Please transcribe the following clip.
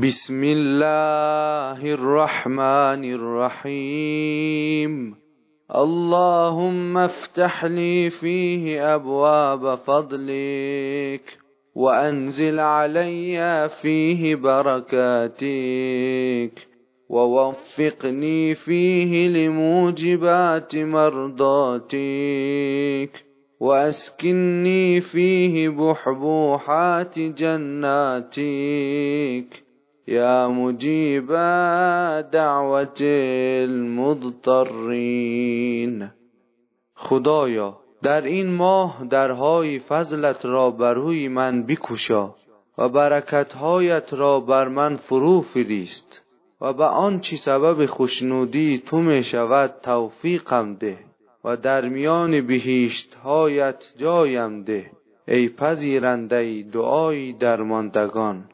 بسم الله الرحمن الرحيم. اللهم افتح لي فيه أبواب فضلك وأنزل علي فيه بركاتك ووفقني فيه لموجبات مرضاتك واسكني فيه بحبوحات جناتك يا مجيب دعوة المضطرین خدایا در این ماه درهای فضلت را بر روی من بگشا و برکتهایت را بر من فرو فرست و به آنچه سبب خوشنودی تو می شود توفیقم ده و در میان بهشتهایت جایم ده. ای پذیرنده دعای درماندگان.